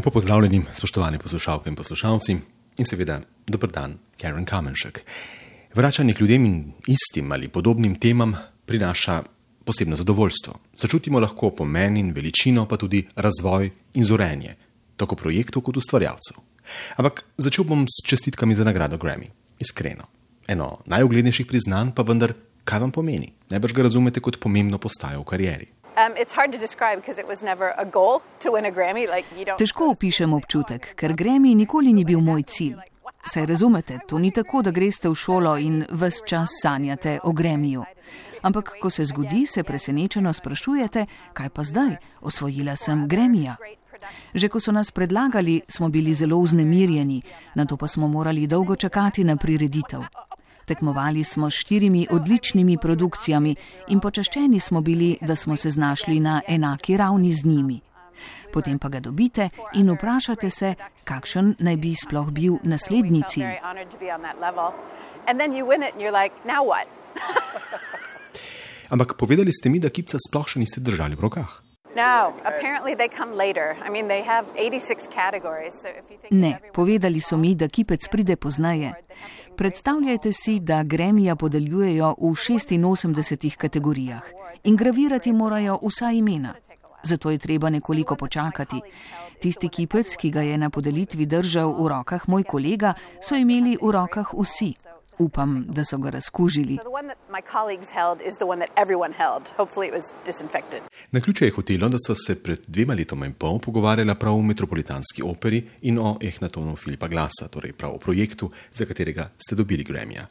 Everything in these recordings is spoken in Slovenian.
Lepo pozdravljeni, spoštovani poslušalke in poslušalci, in seveda dober dan, Karen Kamenšek. Vračanje k ljudem in istim ali podobnim temam prinaša posebno zadovoljstvo. Začutimo lahko pomen in veličino, pa tudi razvoj in zorenje, tako projektov kot ustvarjalcev. Ampak začel bom s čestitkami za nagrado Grammy. Iskreno. Eno najuglednejših priznanj pa vendar, kaj vam pomeni? Najbrž ga razumete kot pomembno postajo v karieri. Um, Težko opišem občutek, ker Grammy nikoli ni bil moj cilj. Saj razumete, to ni tako, da greste v šolo in ves čas sanjate o Grammyju. Ampak, ko se zgodi, se presenečeno sprašujete, kaj pa zdaj, osvojila sem Grammyja. Že ko so nas predlagali, smo bili zelo vznemirjeni, na to pa smo morali dolgo čakati na prireditev. Tekmovali smo s štirimi odličnimi produkcijami in počaščeni smo bili, da smo se znašli na enaki ravni z njimi. Potem pa ga dobite in vprašate se, kakšen naj bi sploh bil naslednji cilj. Ampak povedali ste mi, da kipca sploh še niste držali v rokah. No, apparently they come later. I mean, they have 86 categories. So if you think Ne, povedali so mi, da kipec pride poznaje. Predstavljajte si, da gremija podeljujejo v 86 kategorijah in gravirati morajo vsa imena. Zato je treba nekoliko počakati. Tisti kipec, ki ga je na podelitvi držal v rokah moj kolega, so imeli v rokah vsi. Upam, da so ga razkužili. Na ključe je hotelo, da so se pred dvema letoma in pol pogovarjala prav o metropolitanski operi in o Ehnatonu Filipa Glasa, torej prav o projektu, za katerega ste dobili Grammyja.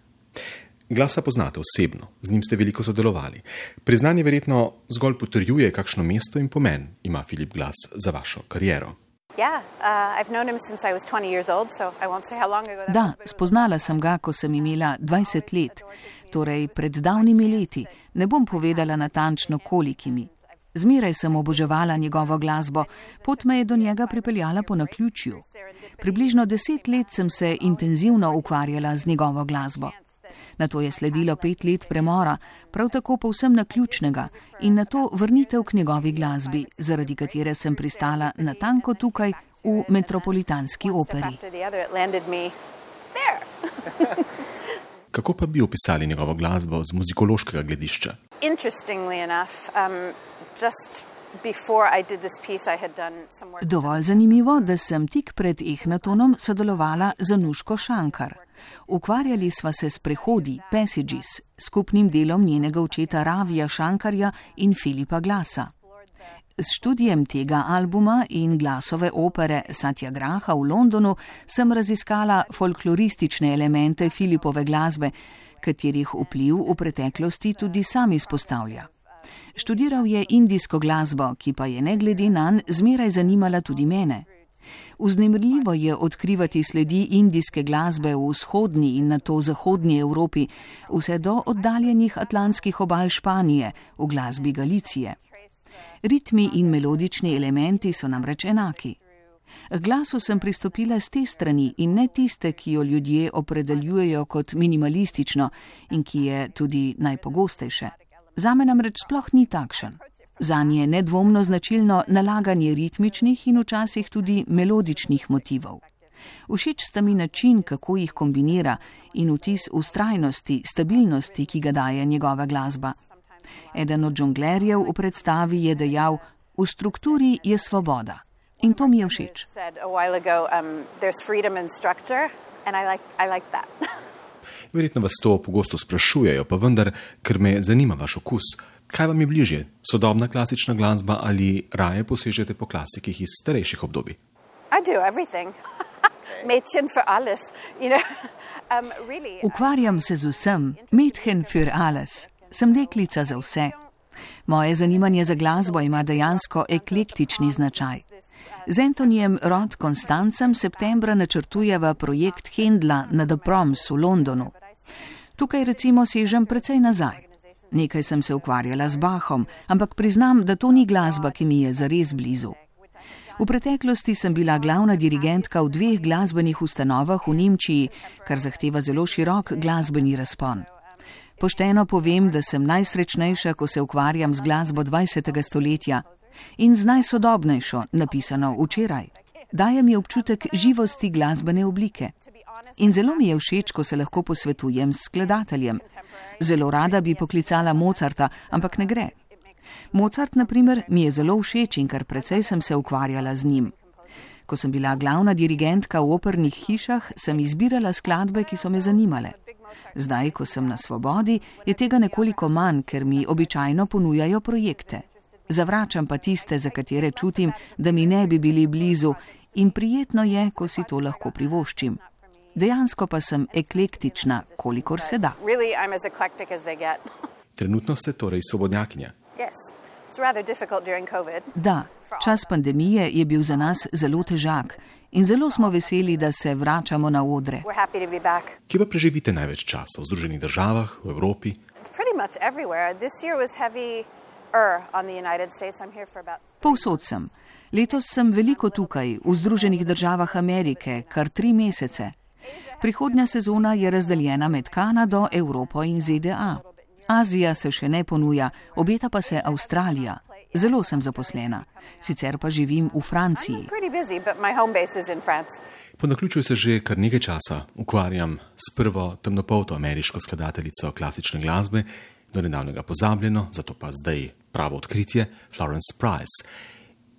Glasa poznate osebno, z njim ste veliko sodelovali. Priznanje verjetno zgolj potrjuje, kakšno mesto in pomen ima Filip Glas za vašo kariero. Yeah, uh, I've known him since I was 20 years old, so I won't say how long ago that Da, spoznala sem ga, ko sem imela 20 let, torej pred davnimi leti. Ne bom povedala natančno kolikimi. Zmeraj sem oboževala njegovo glasbo, pot me je do njega pripeljala po naključju. Približno deset let sem se intenzivno ukvarjala z njegovo glasbo. Na to je sledilo pet let premora, prav tako povsem naključnega, in na to vrnitev k njegovi glasbi, zaradi katere sem pristala natanko tukaj v metropolitanski operi. Kako pa bi opisali njegovo glasbo z muzikološkega gledišča? Interestingly enough, um, just Dovolj zanimivo, da sem tik pred Ehnatonom sodelovala z Anuško Šankar. Ukvarjali sva se s prehodi, passages, skupnim delom njenega očeta Ravija Šankarja in Filipa Glasa. S študijem tega albuma in glasove opere Satya Graha v Londonu sem raziskala folkloristične elemente Filipove glasbe, katerih vpliv v preteklosti tudi sam izpostavlja. Študiral je indijsko glasbo, ki pa je ne glede na nj zmeraj zanimala tudi mene. Vznemirljivo je odkrivati sledi indijske glasbe v vzhodni in na to zahodnji Evropi, vse do oddaljenih atlantskih obal Španije, v glasbi Galicije. Ritmi in melodični elementi so namreč enaki. K glasu sem pristopila z te strani in ne tiste, ki jo ljudje opredeljujejo kot minimalistično in ki je tudi najpogostejše. Zame namreč sploh ni takšen. Zanje je nedvomno značilno nalaganje ritmičnih in včasih tudi melodičnih motivov. Všeč sta mi način, kako jih kombinira in vtis ustrajnosti, stabilnosti, ki ga daje njegova glasba. Eden od žonglerjev v predstavi je dejal: V strukturi je svoboda. In to mi je všeč. Verjetno vas to pogosto sprašujejo, pa vendar, ker me zanima vaš okus. Kaj vam je bližje, sodobna klasična glasba ali raje posežete po klasikih iz starejših obdobij? I do everything. Mädchen für alles, you know. Um, really, Ukvarjam se z vsem, Mädchen für alles. Sem deklica za vse. Moje zanimanje za glasbo ima dejansko eklektični značaj. Z Antonijem Rod Konstancem septembra načrtujeva projekt Hendla na The Proms v Londonu. Tukaj recimo sežem precej nazaj. Nekaj sem se ukvarjala z Bahom, ampak priznam, da to ni glasba, ki mi je zares blizu. V preteklosti sem bila glavna dirigentka v dveh glasbenih ustanovah v Nemčiji, kar zahteva zelo širok glasbeni razpon. Pošteno povem, da sem najsrečnejša, ko se ukvarjam z glasbo 20. stoletja in z najsodobnejšo, napisano včeraj. Daje mi občutek živosti glasbene oblike. In zelo mi je všeč, ko se lahko posvetujem s skladateljem. Zelo rada bi poklicala Mozarta, ampak ne gre. Mozart, na primer, mi je zelo všeč in kar precej sem se ukvarjala z njim. Ko sem bila glavna dirigentka v opernih hišah, sem izbirala skladbe, ki so me zanimale. Zdaj, ko sem na svobodi, je tega nekoliko manj, ker mi običajno ponujajo projekte. Zavračam pa tiste, za katere čutim, da mi ne bi bili blizu in prijetno je, ko si to lahko privoščim. Dejansko pa sem eklektična, kolikor se da. Trenutno ste torej svobodnjakinja. yes. It's rather difficult during COVID. Da, čas pandemije je bil za nas zelo težak in zelo smo veseli, da se vračamo na odre. We're happy to be back. Kje pa preživite največ časa? V Združenih državah, v Evropi? Pretty much everywhere. This year was heavy on the United States. I'm here for about Povsod sem. Letos sem veliko tukaj, v Združenih državah Amerike, kar tri mesece. Prihodnja sezona je razdeljena med Kanado, Evropo in ZDA. Azija se še ne ponuja, obeta pa se Avstralija. Zelo sem zaposlena, sicer pa živim v Franciji. pretty busy, but my home base is in France. Po naključju se že kar nekaj časa ukvarjam s prvo temnopolto ameriško skladateljico klasične glasbe, do nedavnega pozabljeno, zato pa zdaj pravo odkritje, Florence Price.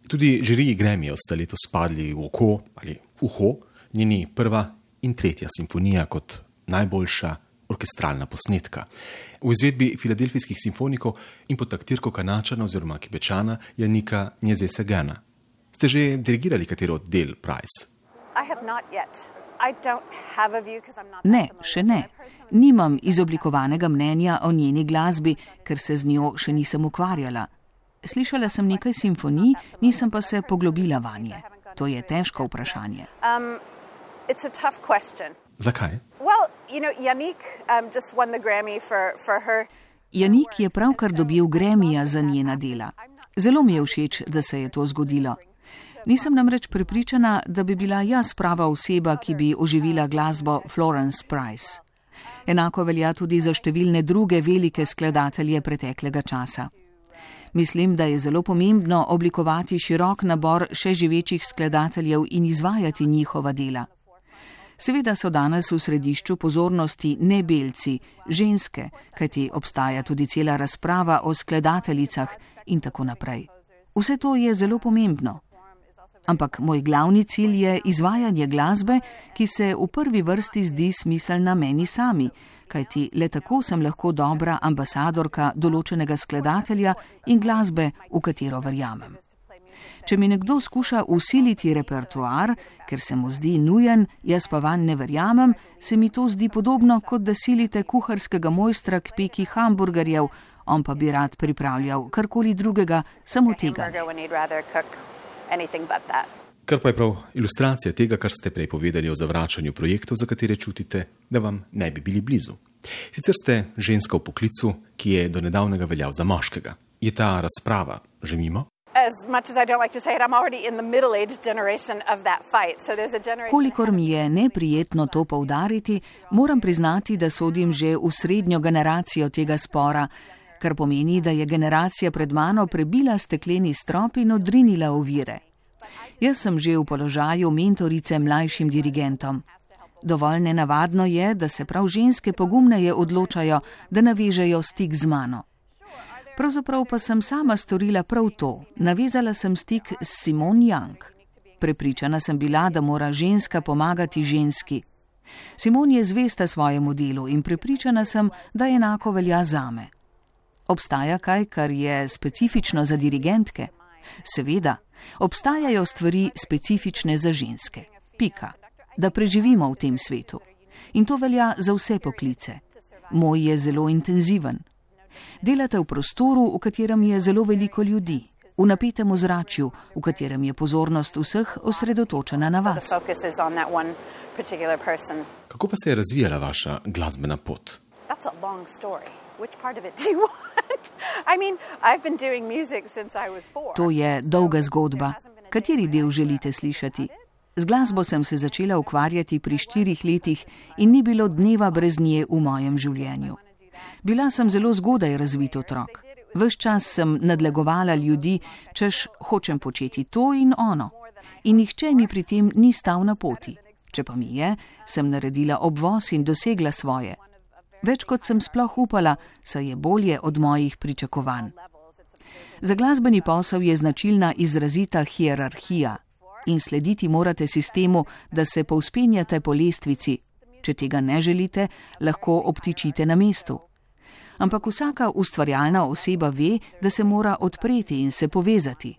Tudi žiriji Gremijev sta letos spadli v oko ali uho njeni prva in tretja simfonija kot najboljša orkestralna posnetka. V izvedbi filadelfijskih simfonikov in pod taktirko Kanačana oziroma Kibečana Janika Njezesegana. Ste že dirigirali katero od del Price? Ne, še ne. Nimam izoblikovanega mnenja o njeni glasbi, ker se z njo še nisem ukvarjala. Slišala sem nekaj simfonij, nisem pa se poglobila vanje. To je težko vprašanje. Question. Zakaj? Well, you know, Yannick um, just won the Grammy for, for her. Janik je pravkar dobil Gremija za njena dela. Zelo mi je všeč, da se je to zgodilo. Nisem namreč prepričana, da bi bila jaz prava oseba, ki bi oživila glasbo Florence Price. Enako velja tudi za številne druge velike skladatelje preteklega časa. Mislim, da je zelo pomembno oblikovati širok nabor še živečih skladateljev in izvajati njihova dela. Seveda so danes v središču pozornosti ne belci, ženske, kajti obstaja tudi cela razprava o skladateljicah in tako naprej. Vse to je zelo pomembno. Ampak moj glavni cilj je izvajanje glasbe, ki se v prvi vrsti zdi smiselna meni sami, kajti le tako sem lahko dobra ambasadorka določenega skladatelja in glasbe, v katero verjamem. Če mi nekdo skuša usiliti repertoar, ker se mu zdi nujen, jaz pa van ne verjamem, se mi to zdi podobno, kot da silite kuharskega mojstra k peki hamburgerjev, on pa bi rad pripravljal karkoli drugega, samo tega. Kar pa je prav ilustracija tega, kar ste prej povedali o zavračanju projektov, za katere čutite, da vam ne bi bili blizu. Sicer ste ženska v poklicu, ki je do nedavnega veljal za moškega. Je ta razprava že mimo? As much as I don't like to say it, I'm already in the middle aged generation of that fight. So there's a generation. Kolikor mi je neprijetno to poudariti, moram priznati, da sodim že v srednjo generacijo tega spora, kar pomeni, da je generacija pred mano prebila stekleni strop in odrinila ovire. Jaz sem že v položaju mentorice mlajšim dirigentom. Dovolj nenavadno je, da se prav ženske pogumneje odločajo, da navežejo stik z mano. Pravzaprav pa sem sama storila prav to. Navezala sem stik s Simon Young. Prepričana sem bila, da mora ženska pomagati ženski. Simon je zvesta svojemu delu in prepričana sem, da enako velja zame. Obstaja kaj, kar je specifično za dirigentke? Seveda, obstajajo stvari specifične za ženske. Pika. Da preživimo v tem svetu. In to velja za vse poklice. Moj je zelo intenziven. Delate v prostoru, v katerem je zelo veliko ljudi, v napetem ozračju, v katerem je pozornost vseh osredotočena na vas. Kako pa se je razvijala vaša glasbena pot? That's a long story. Which part of it do you want? I mean, I've been doing music since I was four. To je dolga zgodba. Kateri del želite slišati? Z glasbo sem se začela ukvarjati pri štirih letih in ni bilo dneva brez nje v mojem življenju. Bila sem zelo zgodaj razvit otrok. Ves čas sem nadlegovala ljudi, češ hočem početi to in ono. In nihče mi pri tem ni stal na poti. Če pa mi je, sem naredila obvoz in dosegla svoje. Več kot sem sploh upala, saj je bolje od mojih pričakovanj. Za glasbeni posel je značilna izrazita hierarhija in slediti morate sistemu, da se povspenjate po lestvici. Če tega ne želite, lahko obtičite na mestu. Ampak vsaka ustvarjalna oseba ve, da se mora odpreti in se povezati.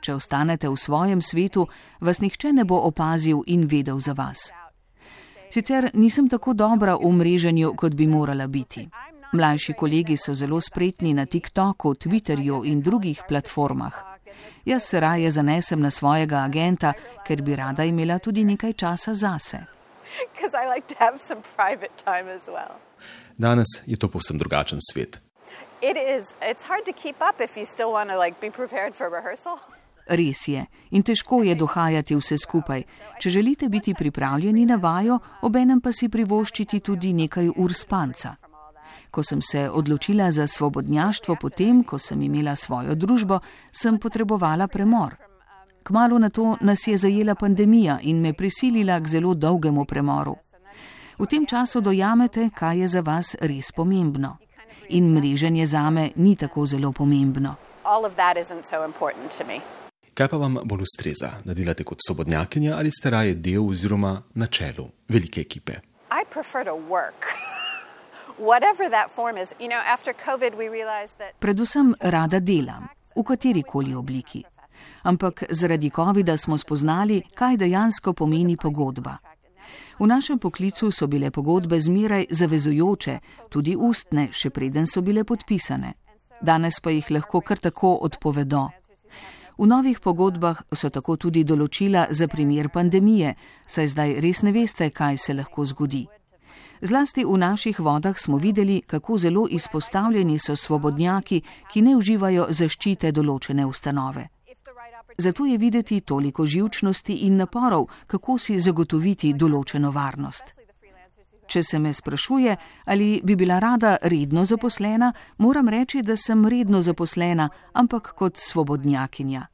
Če ostanete v svojem svetu, vas nihče ne bo opazil in vedel za vas. Sicer nisem tako dobra v mreženju, kot bi morala biti. Mlajši kolegi so zelo spretni na TikToku, Twitterju in drugih platformah. Jaz se raje zanesem na svojega agenta, ker bi rada imela tudi nekaj časa zase. Danes je to povsem drugačen svet. It is. It's hard to keep up if you still want to like be prepared for rehearsal. Res je in težko je dohajati vse skupaj. Če želite biti pripravljeni na vajo, obenem pa si privoščiti tudi nekaj ur spanca. Ko sem se odločila za svobodnjaštvo, potem, ko sem imela svojo družbo, sem potrebovala premor. Kmalo na to nas je zajela pandemija in me prisilila k zelo dolgemu premoru. V tem času dojamete, kaj je za vas res pomembno. In mreženje zame ni tako zelo pomembno. All of that isn't so important to me. Kaj pa vam bolj ustreza, da delate kot svobodnjakinja ali ste raje del oziroma na čelu velike ekipe? Predvsem rada delam, v kateri koli obliki. Ampak zaradi COVID-a smo spoznali, kaj dejansko pomeni pogodba. V našem poklicu so bile pogodbe zmeraj zavezujoče, tudi ustne, še preden so bile podpisane. Danes pa jih lahko kar tako odpovedo. V novih pogodbah so tako tudi določila za primer pandemije, saj zdaj res ne veste, kaj se lahko zgodi. Zlasti v naših vodah smo videli, kako zelo izpostavljeni so svobodnjaki, ki ne uživajo zaščite določene ustanove. Zato je videti toliko živčnosti in naporov, kako si zagotoviti določeno varnost. Če se me sprašuje, ali bi bila rada redno zaposlena, moram reči, da sem redno zaposlena, ampak kot svobodnjakinja.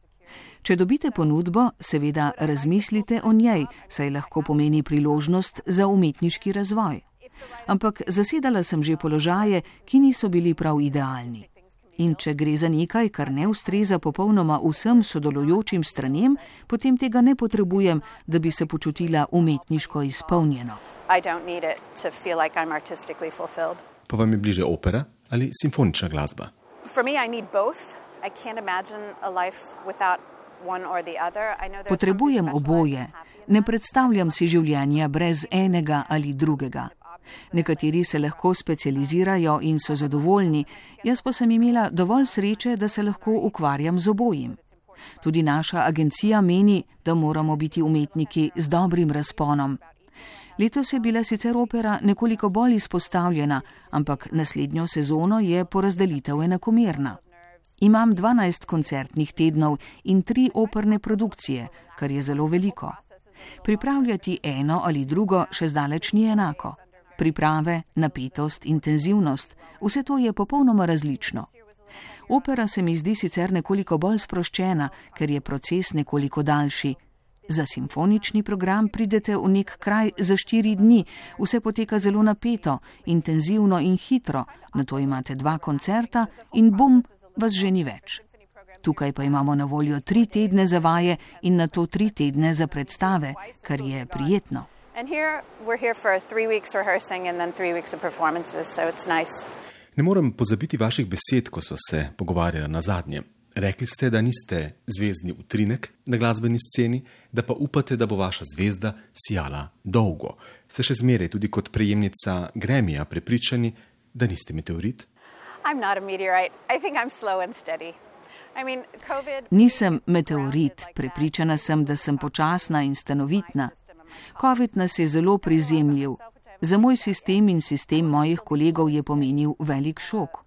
Če dobite ponudbo, seveda razmislite o njej, saj lahko pomeni priložnost za umetniški razvoj. Ampak zasedala sem že položaje, ki niso bili prav idealni. In če gre za nekaj, kar ne ustreza popolnoma vsem sodelujočim stranem, potem tega ne potrebujem, da bi se počutila umetniško izpolnjeno. I don't need it to feel like I'm artistically fulfilled. Pa vam je bliže opera ali simfonična glasba? For me, I need both. I can't imagine a life without one or the other. Potrebujem oboje. Ne predstavljam si življenja brez enega ali drugega. Nekateri se lahko specializirajo in so zadovoljni, jaz pa sem imela dovolj sreče, da se lahko ukvarjam z obojim. Tudi naša agencija meni, da moramo biti umetniki z dobrim razponom. Letos je bila sicer opera nekoliko bolj izpostavljena, ampak naslednjo sezono je porazdelitev enakomerna. Imam 12 koncertnih tednov in tri operne produkcije, kar je zelo veliko. Pripravljati eno ali drugo še zdaleč ni enako. Priprave, napetost, intenzivnost, vse to je popolnoma različno. Opera se mi zdi sicer nekoliko bolj sproščena, ker je proces nekoliko daljši, Za simfonični program pridete v nek kraj za štiri dni, vse poteka zelo napeto, intenzivno in hitro, na to imate dva koncerta in bum, vas že ni več. Tukaj pa imamo na voljo tri tedne za vaje in na to tri tedne za predstave, kar je prijetno. Ne morem pozabiti vaših besed, ko smo se pogovarjali na zadnje. Rekli ste, da niste zvezdni utrinek na glasbeni sceni, da pa upate, da bo vaša zvezda sijala dolgo. Ste še zmeraj tudi kot prejemnica Gremija prepričani, da niste meteorit? Nisem meteorit, prepričana sem, da sem počasna in stanovitna. COVID nas je zelo prizemljiv. Za moj sistem in sistem mojih kolegov je pomenil velik šok.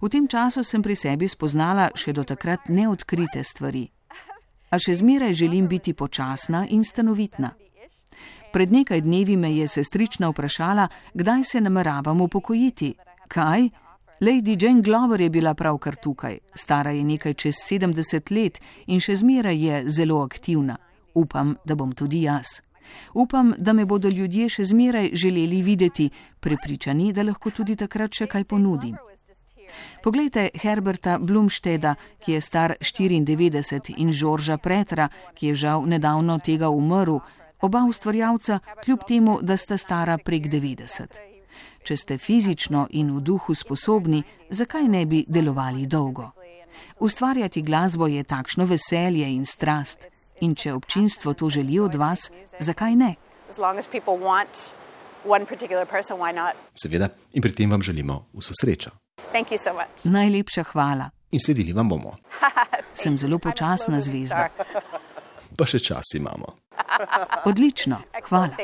V tem času sem pri sebi spoznala še do takrat neodkrite stvari. A še zmeraj želim biti počasna in stanovitna. Pred nekaj dnevi me je sestrična vprašala, kdaj se nameravam upokojiti. Kaj? Lady Jane Glover je bila pravkar tukaj, stara je nekaj čez 70 let in še zmeraj je zelo aktivna. Upam, da bom tudi jaz. Upam, da me bodo ljudje še zmeraj želeli videti, prepričani, da lahko tudi takrat še kaj ponudim. Poglejte Herberta Blumšteda, ki je star 94, in Žorža Pretra, ki je žal nedavno tega umrl, oba ustvarjalca, kljub temu, da sta stara prek 90. Če ste fizično in v duhu sposobni, zakaj ne bi delovali dolgo? Ustvarjati glasbo je takšno veselje in strast. In če občinstvo to želi od vas, zakaj ne? Seveda, in pri tem vam želimo vso srečo. So Najlepša hvala. In sledili vam bomo. Sem zelo počasna zvezda. Pa še čas imamo. Odlično, hvala.